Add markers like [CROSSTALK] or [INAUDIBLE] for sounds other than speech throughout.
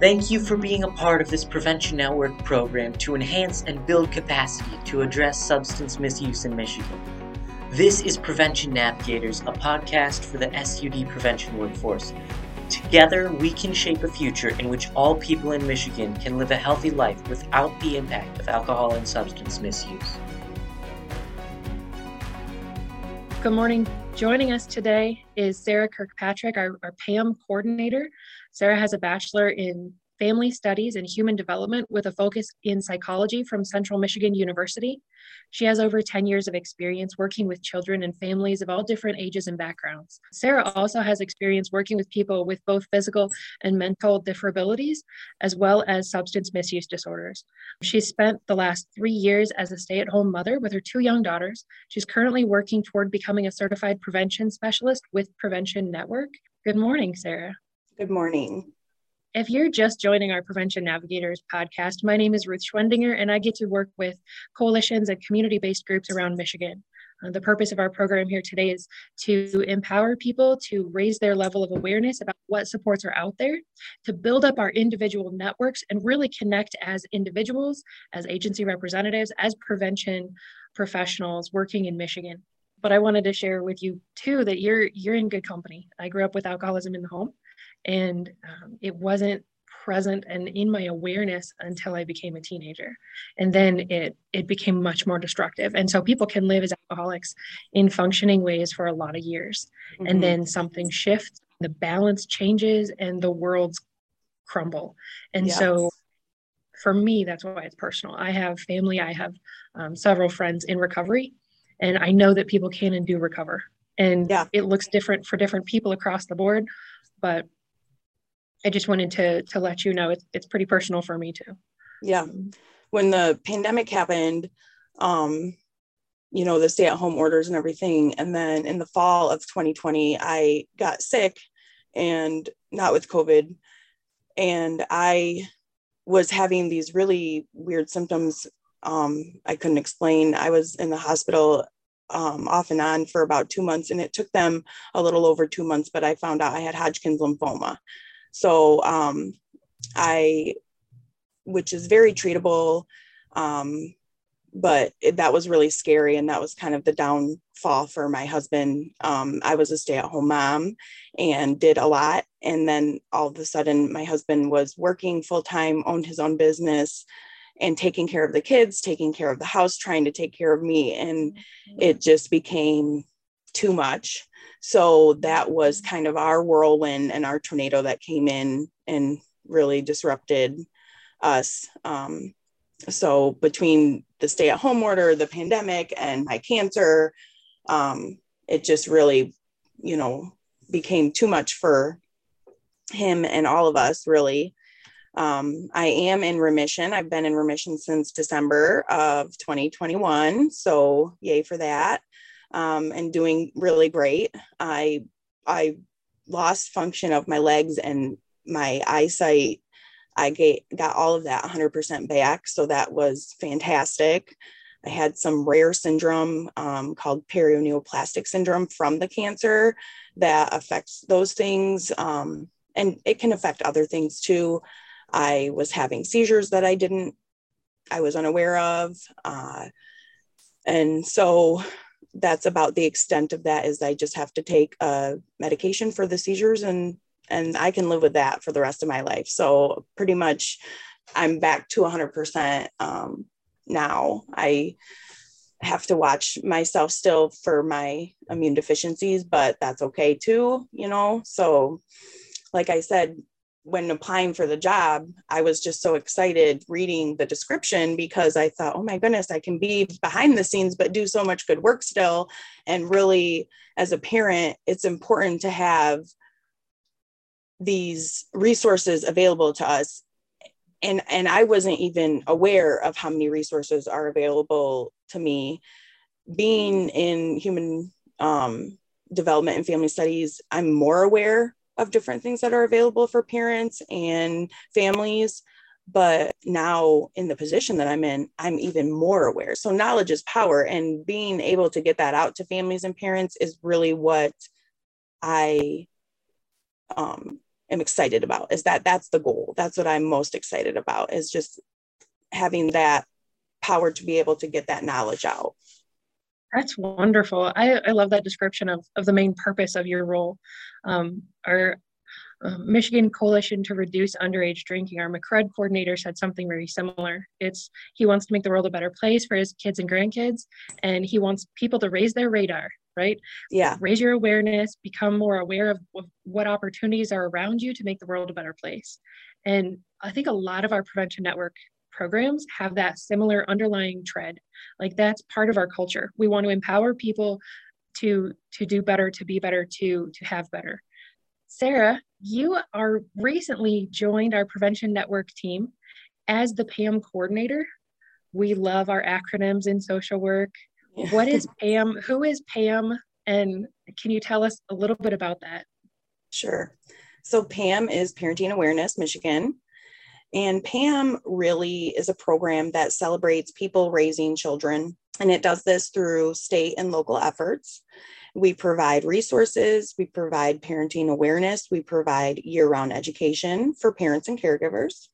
Thank you for being a part of this Prevention Network program to enhance and build capacity to address substance misuse in Michigan. This is Prevention Navigators, a podcast for the SUD prevention workforce. Together, we can shape a future in which all people in Michigan can live a healthy life without the impact of alcohol and substance misuse. Good morning. Joining us today is Sarah Kirkpatrick, our, our PAM coordinator. Sarah has a bachelor in family studies and human development with a focus in psychology from Central Michigan University. She has over 10 years of experience working with children and families of all different ages and backgrounds. Sarah also has experience working with people with both physical and mental disabilities, as well as substance misuse disorders. She spent the last three years as a stay at home mother with her two young daughters. She's currently working toward becoming a certified prevention specialist with Prevention Network. Good morning, Sarah. Good morning. If you're just joining our Prevention Navigators podcast, my name is Ruth Schwendinger, and I get to work with coalitions and community based groups around Michigan. Uh, the purpose of our program here today is to empower people to raise their level of awareness about what supports are out there, to build up our individual networks, and really connect as individuals, as agency representatives, as prevention professionals working in Michigan. But I wanted to share with you too that you're you're in good company. I grew up with alcoholism in the home and um, it wasn't present and in my awareness until I became a teenager. And then it it became much more destructive. And so people can live as alcoholics in functioning ways for a lot of years. Mm-hmm. And then something shifts, the balance changes and the worlds crumble. And yes. so for me, that's why it's personal. I have family, I have um, several friends in recovery, and I know that people can and do recover. And yeah. it looks different for different people across the board, but I just wanted to to let you know it's it's pretty personal for me too. Yeah. When the pandemic happened, um, you know, the stay-at-home orders and everything. And then in the fall of 2020, I got sick and not with COVID. And I was having these really weird symptoms um, I couldn't explain. I was in the hospital um, off and on for about two months, and it took them a little over two months, but I found out I had Hodgkin's lymphoma. So um, I, which is very treatable, um, but it, that was really scary. And that was kind of the downfall for my husband. Um, I was a stay at home mom and did a lot. And then all of a sudden, my husband was working full time, owned his own business and taking care of the kids, taking care of the house, trying to take care of me. And it just became too much. So that was kind of our whirlwind and our tornado that came in and really disrupted us. Um, so between the stay at home order, the pandemic, and my cancer, um, it just really, you know, became too much for him and all of us, really. Um, I am in remission. I've been in remission since December of 2021. So, yay for that um, and doing really great. I I lost function of my legs and my eyesight. I get, got all of that 100% back, so that was fantastic. I had some rare syndrome um, called paraneoplastic syndrome from the cancer that affects those things, um, and it can affect other things too. I was having seizures that I didn't, I was unaware of, uh, and so that's about the extent of that is I just have to take a medication for the seizures and and I can live with that for the rest of my life. So pretty much I'm back to 100% um, now. I have to watch myself still for my immune deficiencies, but that's okay too, you know? So like I said, when applying for the job, I was just so excited reading the description because I thought, oh my goodness, I can be behind the scenes, but do so much good work still. And really, as a parent, it's important to have these resources available to us. And, and I wasn't even aware of how many resources are available to me. Being in human um, development and family studies, I'm more aware of different things that are available for parents and families but now in the position that i'm in i'm even more aware so knowledge is power and being able to get that out to families and parents is really what i um, am excited about is that that's the goal. That's what I'm most excited about is just having that power to be able to get that knowledge out. That's wonderful. I, I love that description of, of the main purpose of your role. Um, our uh, Michigan Coalition to Reduce Underage Drinking, our MCRUD coordinator said something very similar. It's he wants to make the world a better place for his kids and grandkids, and he wants people to raise their radar, right? Yeah. Raise your awareness, become more aware of, of what opportunities are around you to make the world a better place. And I think a lot of our prevention network programs have that similar underlying tread. Like that's part of our culture. We want to empower people to to do better, to be better, to to have better. Sarah, you are recently joined our prevention network team as the PAM coordinator. We love our acronyms in social work. Yeah. What is [LAUGHS] PAM? Who is PAM? And can you tell us a little bit about that? Sure. So, PAM is Parenting Awareness Michigan. And PAM really is a program that celebrates people raising children, and it does this through state and local efforts. We provide resources, we provide parenting awareness, we provide year round education for parents and caregivers.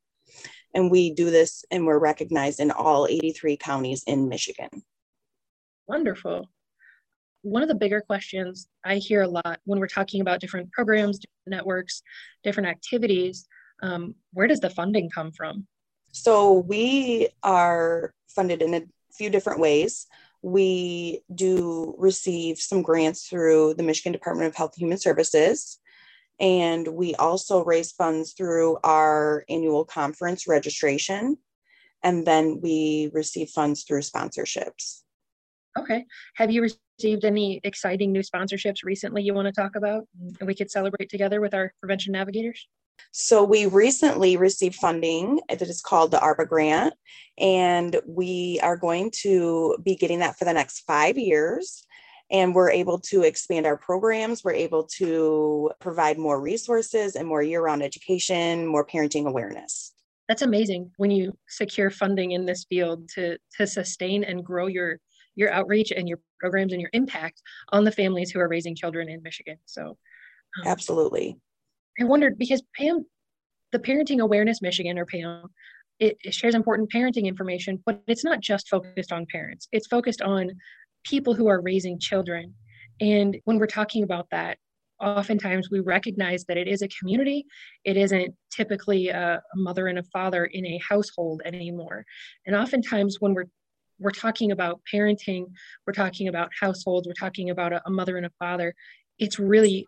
And we do this and we're recognized in all 83 counties in Michigan. Wonderful. One of the bigger questions I hear a lot when we're talking about different programs, different networks, different activities um, where does the funding come from? So we are funded in a few different ways. We do receive some grants through the Michigan Department of Health and Human Services. And we also raise funds through our annual conference registration. And then we receive funds through sponsorships. Okay. Have you received any exciting new sponsorships recently you want to talk about and we could celebrate together with our prevention navigators? So we recently received funding that is called the ARPA grant, and we are going to be getting that for the next five years. And we're able to expand our programs. We're able to provide more resources and more year round education, more parenting awareness. That's amazing when you secure funding in this field to, to sustain and grow your, your outreach and your programs and your impact on the families who are raising children in Michigan. So, um, absolutely. I wondered because Pam, the Parenting Awareness Michigan or PAM, it, it shares important parenting information, but it's not just focused on parents. It's focused on people who are raising children. And when we're talking about that, oftentimes we recognize that it is a community. It isn't typically a, mother and a father in a household anymore. And oftentimes when we're we're talking about parenting, we're talking about households, we're talking about a, a mother and a father. It's really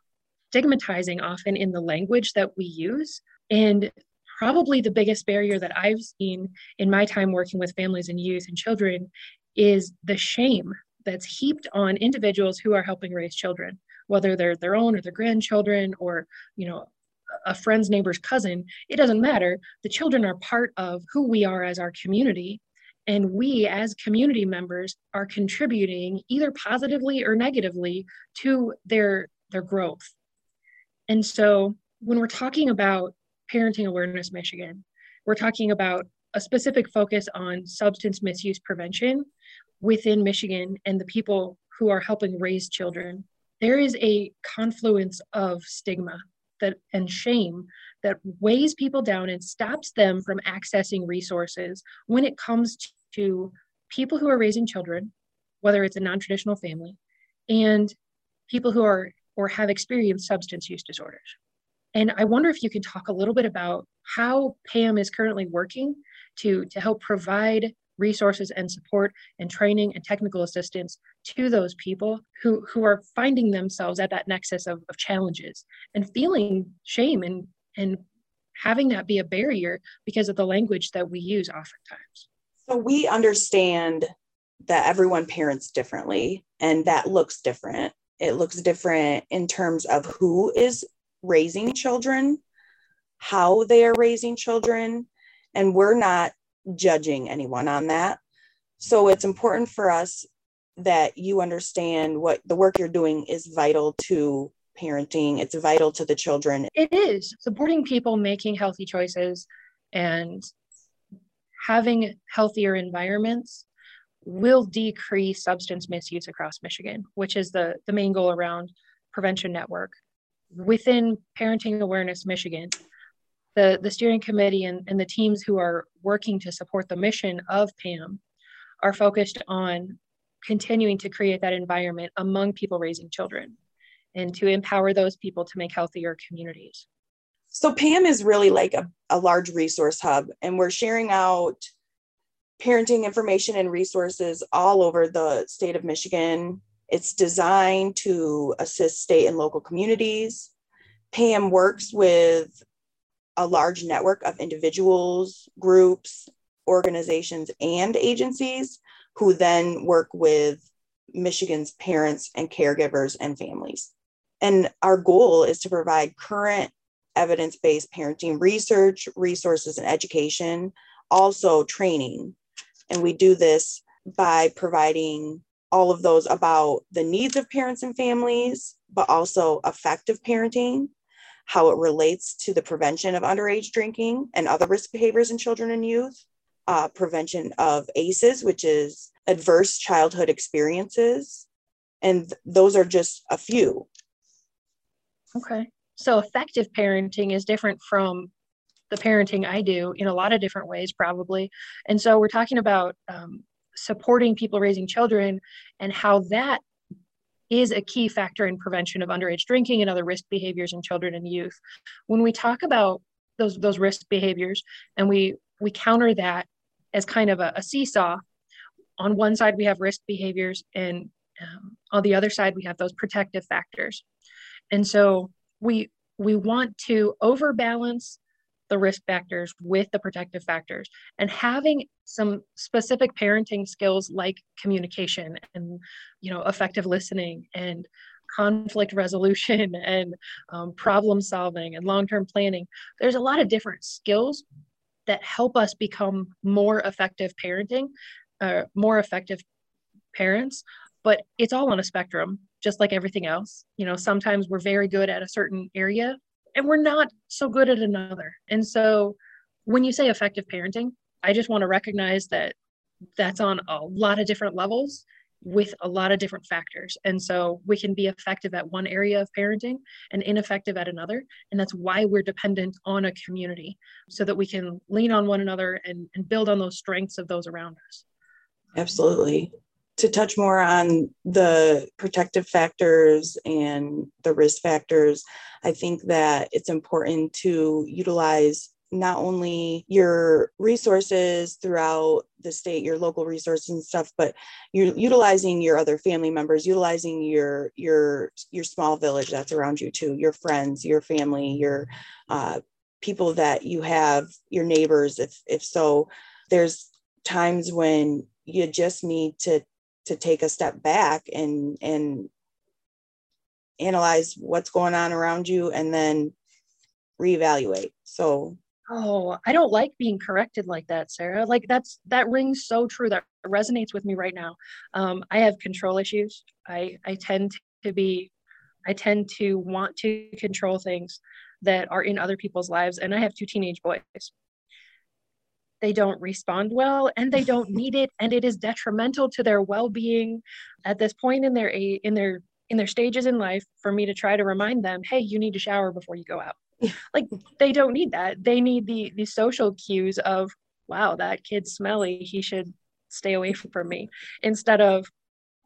stigmatizing often in the language that we use. And probably the biggest barrier that I've seen in my time working with families and youth and children is the shame that's heaped on individuals who are helping raise children, whether they're their own or their grandchildren or, you know, a friend's neighbor's cousin, it doesn't matter. The children are part of who we are as our community. And we, as community members, are contributing either positively or negatively to their, their growth. And so when we're talking about Parenting Awareness Michigan, we're talking about a specific focus on substance misuse prevention within Michigan and the people who are helping raise children. There is a confluence of stigma that and shame that weighs people down and stops them from accessing resources when it comes to people who are raising children, whether it's a non-traditional family, and people who are or have experienced substance use disorders. And I wonder if you could talk a little bit about how PAM is currently working to, to help provide resources and support and training and technical assistance to those people who, who are finding themselves at that nexus of, of challenges and feeling shame and, and having that be a barrier because of the language that we use oftentimes. So we understand that everyone parents differently and that looks different it looks different in terms of who is raising children, how they are raising children, and we're not judging anyone on that. So it's important for us that you understand what the work you're doing is vital to parenting, it's vital to the children. It is supporting people making healthy choices and having healthier environments will decrease substance misuse across Michigan, which is the, the main goal around prevention network. within Parenting Awareness Michigan, the, the steering committee and, and the teams who are working to support the mission of PAM are focused on continuing to create that environment among people raising children and to empower those people to make healthier communities. So, PAM is really like a, a large resource hub, and we're sharing out parenting information and resources all over the state of Michigan. It's designed to assist state and local communities. PAM works with a large network of individuals, groups, organizations, and agencies who then work with Michigan's parents and caregivers and families. And our goal is to provide current evidence based parenting research, resources, and education, also training. And we do this by providing all of those about the needs of parents and families, but also effective parenting, how it relates to the prevention of underage drinking and other risk behaviors in children and youth, uh, prevention of ACEs, which is adverse childhood experiences. And those are just a few. Okay. So effective parenting is different from the parenting I do in a lot of different ways, probably. And so we're talking about um, supporting people raising children and how that is a key factor in prevention of underage drinking and other risk behaviors in children and youth. When we talk about those those risk behaviors and we we counter that as kind of a, a seesaw, on one side we have risk behaviors and um, on the other side we have those protective factors. And so we we want to overbalance the risk factors with the protective factors. And having some specific parenting skills like communication and you know effective listening and conflict resolution [LAUGHS] and um, problem solving and long-term planning there's a lot of different skills that help us become more effective parenting uh, more effective parents but it's all on a spectrum just like everything else. You know sometimes we're very good at a certain area and we're not so good at another. And so when you say effective parenting, I just want to recognize that that's on a lot of different levels with a lot of different factors. And so we can be effective at one area of parenting and ineffective at another. And that's why we're dependent on a community so that we can lean on one another and, and build on those strengths of those around us. Absolutely to touch more on the protective factors and the risk factors, I think that it's important to utilize not only your resources throughout the state your local resources and stuff but you're utilizing your other family members utilizing your your your small village that's around you too your friends your family your uh, people that you have your neighbors if if so. There's times when you just need to to take a step back and and analyze what's going on around you and then reevaluate. So oh i don't like being corrected like that sarah. Like that's that rings so true. That resonates with me right now. Um, i have control issues. I i tend to be i tend to want to control things that are in other people's lives and i have two teenage boys they don't respond well and they don't need it and it is detrimental to their well-being at this point in their in their in their stages in life for me to try to remind them hey you need to shower before you go out. Like they don't need that. They need the the social cues of wow that kid's smelly. He should stay away from me instead of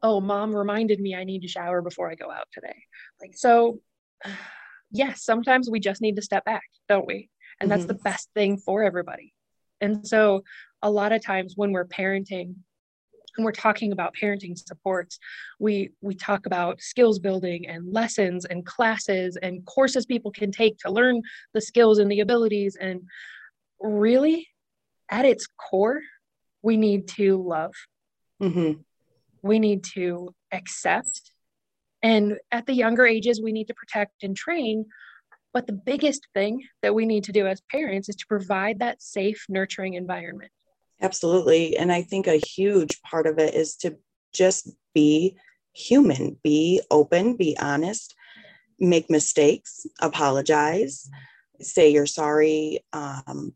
oh mom reminded me i need to shower before i go out today. Like so [SIGHS] yes sometimes we just need to step back don't we? And that's mm-hmm. the best thing for everybody and so, a lot of times when we're parenting, and we're talking about parenting supports, we we talk about skills building and lessons and classes and courses people can take to learn the skills and the abilities. And really, at its core, we need to love. Mm-hmm. We need to accept. And at the younger ages, we need to protect and train. But the biggest thing that we need to do as parents is to provide that safe, nurturing environment. Absolutely. And I think a huge part of it is to just be human, be open, be honest, make mistakes, apologize, say you're sorry, um,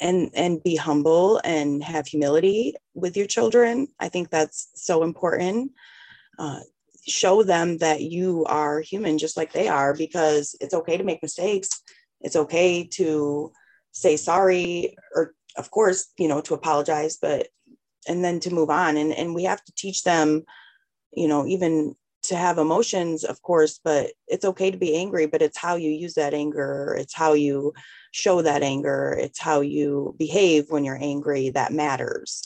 and and be humble and have humility with your children. I think that's so important. Uh, show them that you are human just like they are because it's okay to make mistakes. It's okay to say sorry or of course you know to apologize but and then to move on. And and we have to teach them you know even to have emotions of course but it's okay to be angry but it's how you use that anger. It's how you show that anger. It's how you behave when you're angry that matters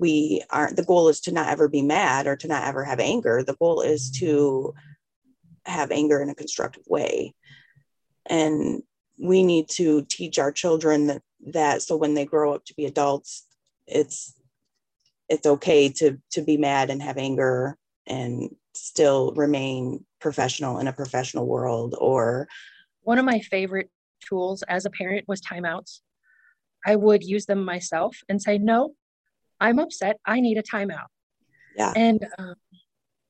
we aren't the goal is to not ever be mad or to not ever have anger. The goal is to have anger in a constructive way. And we need to teach our children that, that so when they grow up to be adults it's it's okay to to be mad and have anger and still remain professional in a professional world or one of my favorite tools as a parent was timeouts. I would use them myself and say no I'm upset. I need a timeout. Yeah. And um,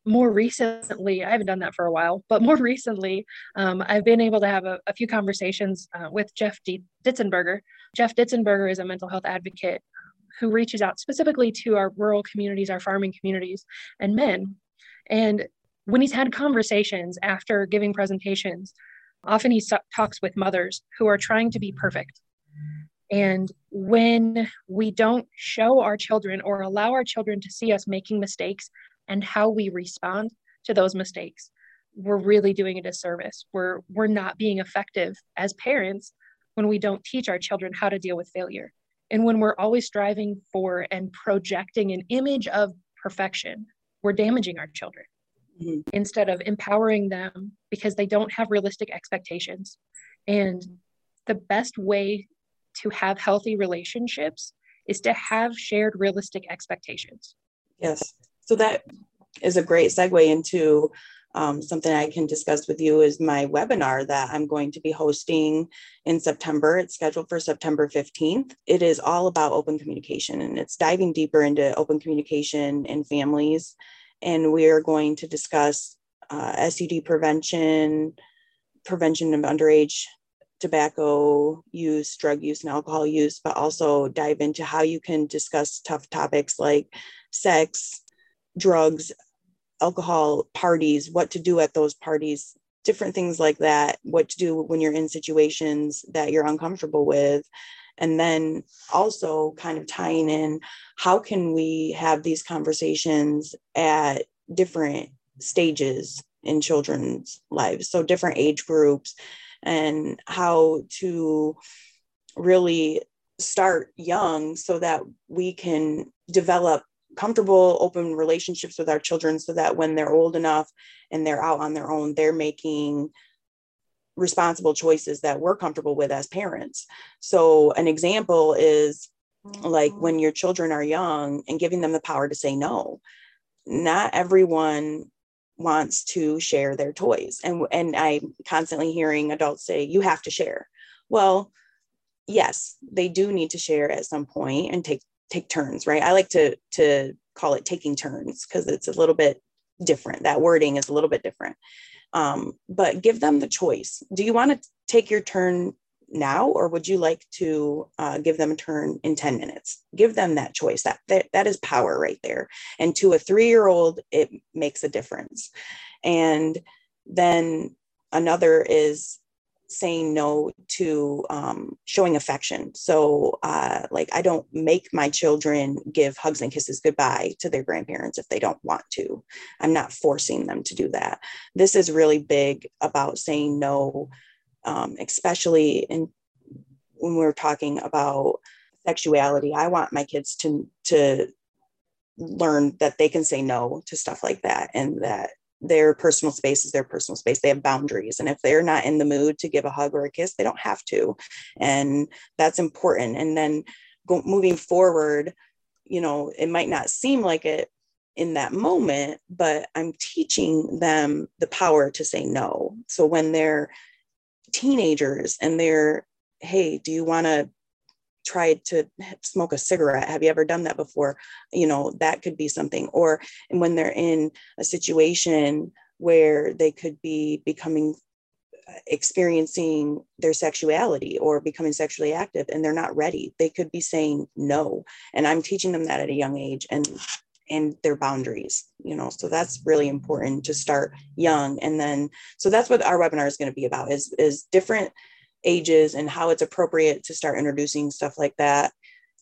more recently, I haven't done that for a while, but more [LAUGHS] recently, um, I've been able to have a, a few conversations uh, with Jeff D- Ditzenberger. Jeff Ditzenberger is a mental health advocate who reaches out specifically to our rural communities, our farming communities, and men. And when he's had conversations after giving presentations, often he so- talks with mothers who are trying to be perfect and when we don't show our children or allow our children to see us making mistakes and how we respond to those mistakes, we're really doing a disservice. We're, we're not being effective as parents when we don't teach our children how to deal with failure. And when we're always striving for and projecting an image of perfection, we're damaging our children mm-hmm. instead of empowering them because they don't have realistic expectations. And the best way to have healthy relationships is to have shared realistic expectations. Yes. So that is a great segue into um, something I can discuss with you is my webinar that I'm going to be hosting in September. It's scheduled for September 15th. It is all about open communication and it's diving deeper into open communication in families. And we are going to discuss uh, SUD prevention, prevention of underage tobacco use, drug use, and alcohol use, but also dive into how you can discuss tough topics like sex, drugs, alcohol, parties, what to do at those parties, different things like that, what to do when you're in situations that you're uncomfortable with. And then also kind of tying in how can we have these conversations at different stages in children's lives? So, different age groups and how to really start young so that we can develop comfortable open relationships with our children so that when they're old enough and they're out on their own they're making responsible choices that we're comfortable with as parents. So an example is like when mm-hmm. your children are young and giving them the power to say no not everyone wants to share their toys. And and i'm constantly hearing adults say you have to share. Well yes they do need to share at some point and take take turns right? I like to to call it taking turns because it's a little bit different. That wording is a little bit different. Um, but give them the choice. Do you want to take your turn now or would you like to uh, give them a turn in 10 minutes? Give them that choice. That, that that is power right there. And to a three year old it makes a difference. And then another is saying no to um, showing affection. So uh, like i don't make my children give hugs and kisses goodbye to their grandparents if they don't want to. I'm not forcing them to do that. This is really big about saying no um, especially in when we're talking about sexuality. I want my kids to to learn that they can say no to stuff like that and that their personal space is their personal space. They have boundaries. And if they're not in the mood to give a hug or a kiss, they don't have to. And that's important. And then go, moving forward, you know, it might not seem like it in that moment, but I'm teaching them the power to say no. So when they're teenagers and they're, hey, do you want to try to smoke a cigarette? Have you ever done that before? You know, that could be something. Or when they're in a situation where they could be becoming uh, experiencing their sexuality or becoming sexually active and they're not ready they could be saying no and i'm teaching them that at a young age and and their boundaries you know so that's really important to start young and then so that's what our webinar is going to be about is is different ages and how it's appropriate to start introducing stuff like that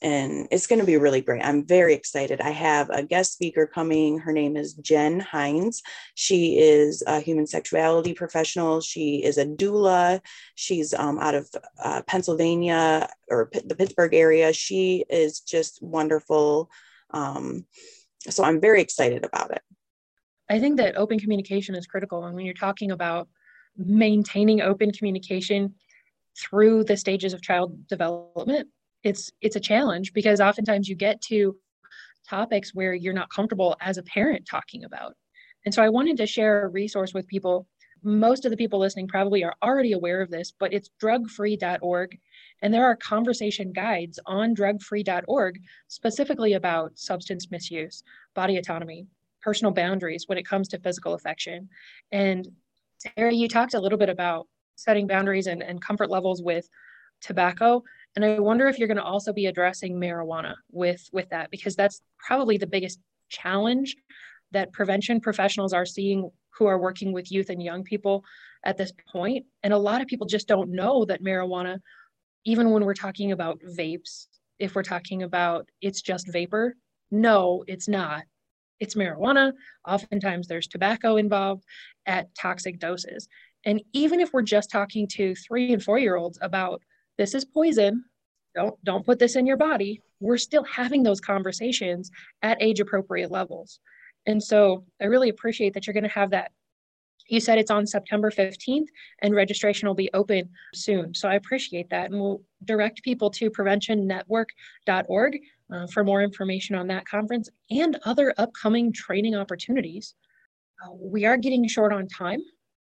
and it's going to be really great. I'm very excited. I have a guest speaker coming. Her name is Jen Hines. She is a human sexuality professional. She is a doula. She's um, out of uh, Pennsylvania or P- the Pittsburgh area. She is just wonderful. Um, so I'm very excited about it. I think that open communication is critical. And when you're talking about maintaining open communication through the stages of child development, it's it's a challenge because oftentimes you get to topics where you're not comfortable as a parent talking about. And so I wanted to share a resource with people. Most of the people listening probably are already aware of this, but it's drugfree.org. And there are conversation guides on drugfree.org specifically about substance misuse, body autonomy, personal boundaries when it comes to physical affection. And Sarah, you talked a little bit about setting boundaries and, and comfort levels with tobacco. And I wonder if you're going to also be addressing marijuana with with that because that's probably the biggest challenge that prevention professionals are seeing who are working with youth and young people at this point. And a lot of people just don't know that marijuana, even when we're talking about vapes, if we're talking about it's just vapor, no, it's not. It's marijuana. Oftentimes there's tobacco involved at toxic doses. And even if we're just talking to three and four year olds about this is poison don't don't put this in your body we're still having those conversations at age appropriate levels and so i really appreciate that you're going to have that you said it's on september 15th and registration will be open soon so i appreciate that and we'll direct people to preventionnetwork.org uh, for more information on that conference and other upcoming training opportunities uh, we are getting short on time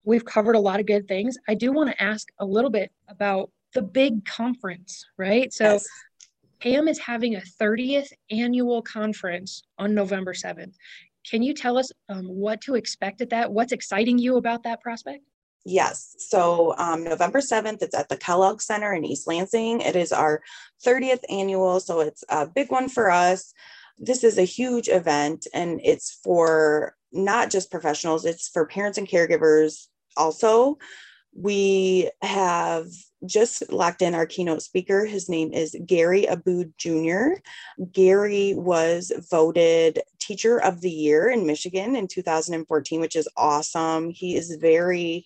we've covered a lot of good things i do want to ask a little bit about the big conference, right? So yes. PAM is having a 30th annual conference on November 7th. Can you tell us um, what to expect at that? What's exciting you about that prospect? Yes. So um, November 7th, it's at the Kellogg Center in East Lansing. It is our 30th annual, so it's a big one for us. This is a huge event, and it's for not just professionals, it's for parents and caregivers also. We have just locked in our keynote speaker. His name is Gary Abud Jr. Gary was voted Teacher of the Year in Michigan in 2014, which is awesome. He is very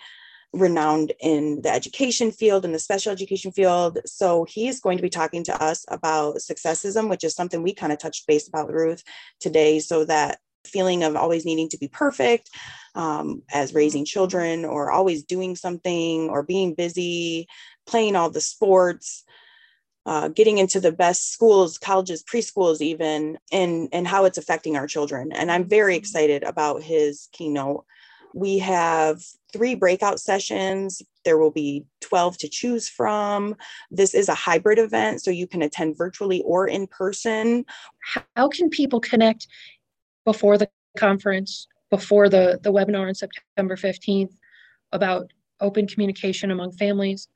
renowned in the education field and the special education field. So he is going to be talking to us about successism, which is something we kind of touched base about, Ruth, today, so that feeling of always needing to be perfect um, as raising children or always doing something or being busy playing all the sports uh, getting into the best schools colleges preschools even and and how it's affecting our children. And i'm very excited about his keynote. We have three breakout sessions. There will be 12 to choose from. This is a hybrid event so you can attend virtually or in person. How can people connect before the conference, before the, the webinar on September 15th about open communication among families.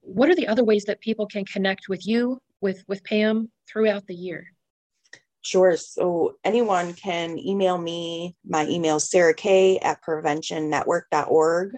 What are the other ways that people can connect with you, with, with Pam throughout the year? Sure. So anyone can email me. My email is Sarah K at preventionnetwork.org.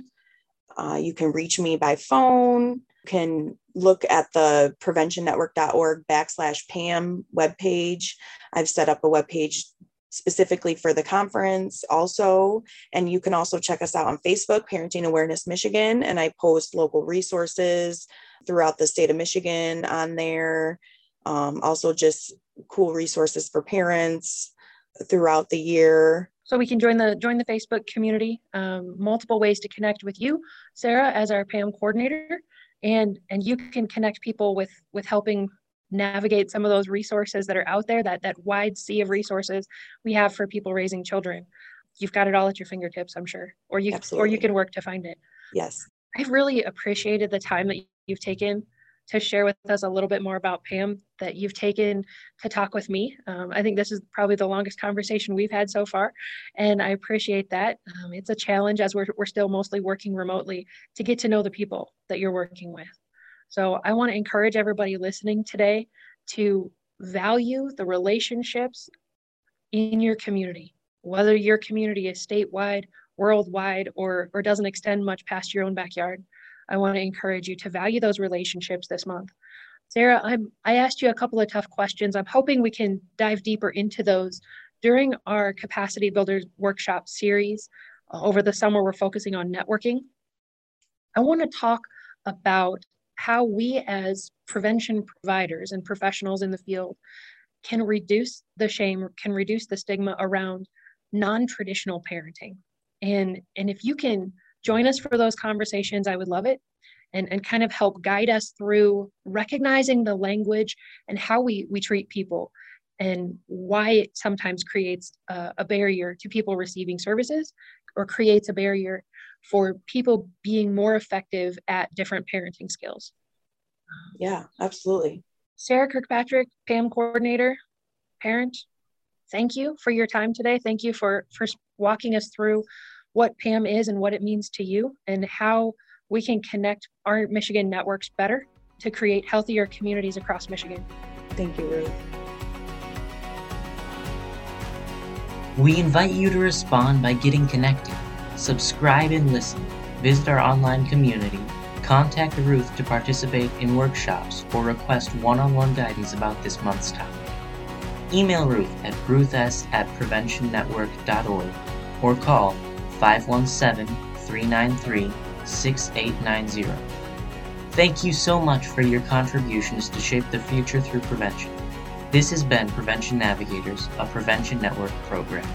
Uh, you can reach me by phone. You can look at the preventionnetwork.org backslash Pam webpage. I've set up a webpage specifically for the conference also. And you can also check us out on Facebook, Parenting Awareness Michigan. And I post local resources throughout the state of Michigan on there. Um, also, just cool resources for parents throughout the year. So we can join the join the Facebook community. Um, multiple ways to connect with you, Sarah, as our PAM coordinator, and and you can connect people with with helping navigate some of those resources that are out there, that, that wide sea of resources we have for people raising children. You've got it all at your fingertips, I'm sure, or you, Absolutely. or you can work to find it. Yes. I've really appreciated the time that you've taken to share with us a little bit more about Pam that you've taken to talk with me. Um, I think this is probably the longest conversation we've had so far, and I appreciate that. Um, it's a challenge as we're, we're still mostly working remotely to get to know the people that you're working with. So I want to encourage everybody listening today to value the relationships in your community, whether your community is statewide, worldwide, or, or doesn't extend much past your own backyard. I want to encourage you to value those relationships this month. Sarah, I'm, I asked you a couple of tough questions. I'm hoping we can dive deeper into those during our Capacity Builders Workshop series. Uh, over the summer, we're focusing on networking. I want to talk about how we as prevention providers and professionals in the field can reduce the shame, can reduce the stigma around non-traditional parenting. And, and if you can join us for those conversations, I would love it. And, and kind of help guide us through recognizing the language and how we, we treat people and why it sometimes creates a, a barrier to people receiving services or creates a barrier for people being more effective at different parenting skills. Yeah, absolutely. Sarah Kirkpatrick, PAM coordinator, parent, thank you for your time today. Thank you for, for walking us through what PAM is and what it means to you and how we can connect our Michigan networks better to create healthier communities across Michigan. Thank you, Ruth. We invite you to respond by getting connected subscribe and listen, visit our online community, contact Ruth to participate in workshops or request one on one guidance about this month's topic. Email Ruth at ruths at preventionnetwork.org or call 517 393 6890. Thank you so much for your contributions to shape the future through prevention. This has been Prevention Navigators, a Prevention Network program.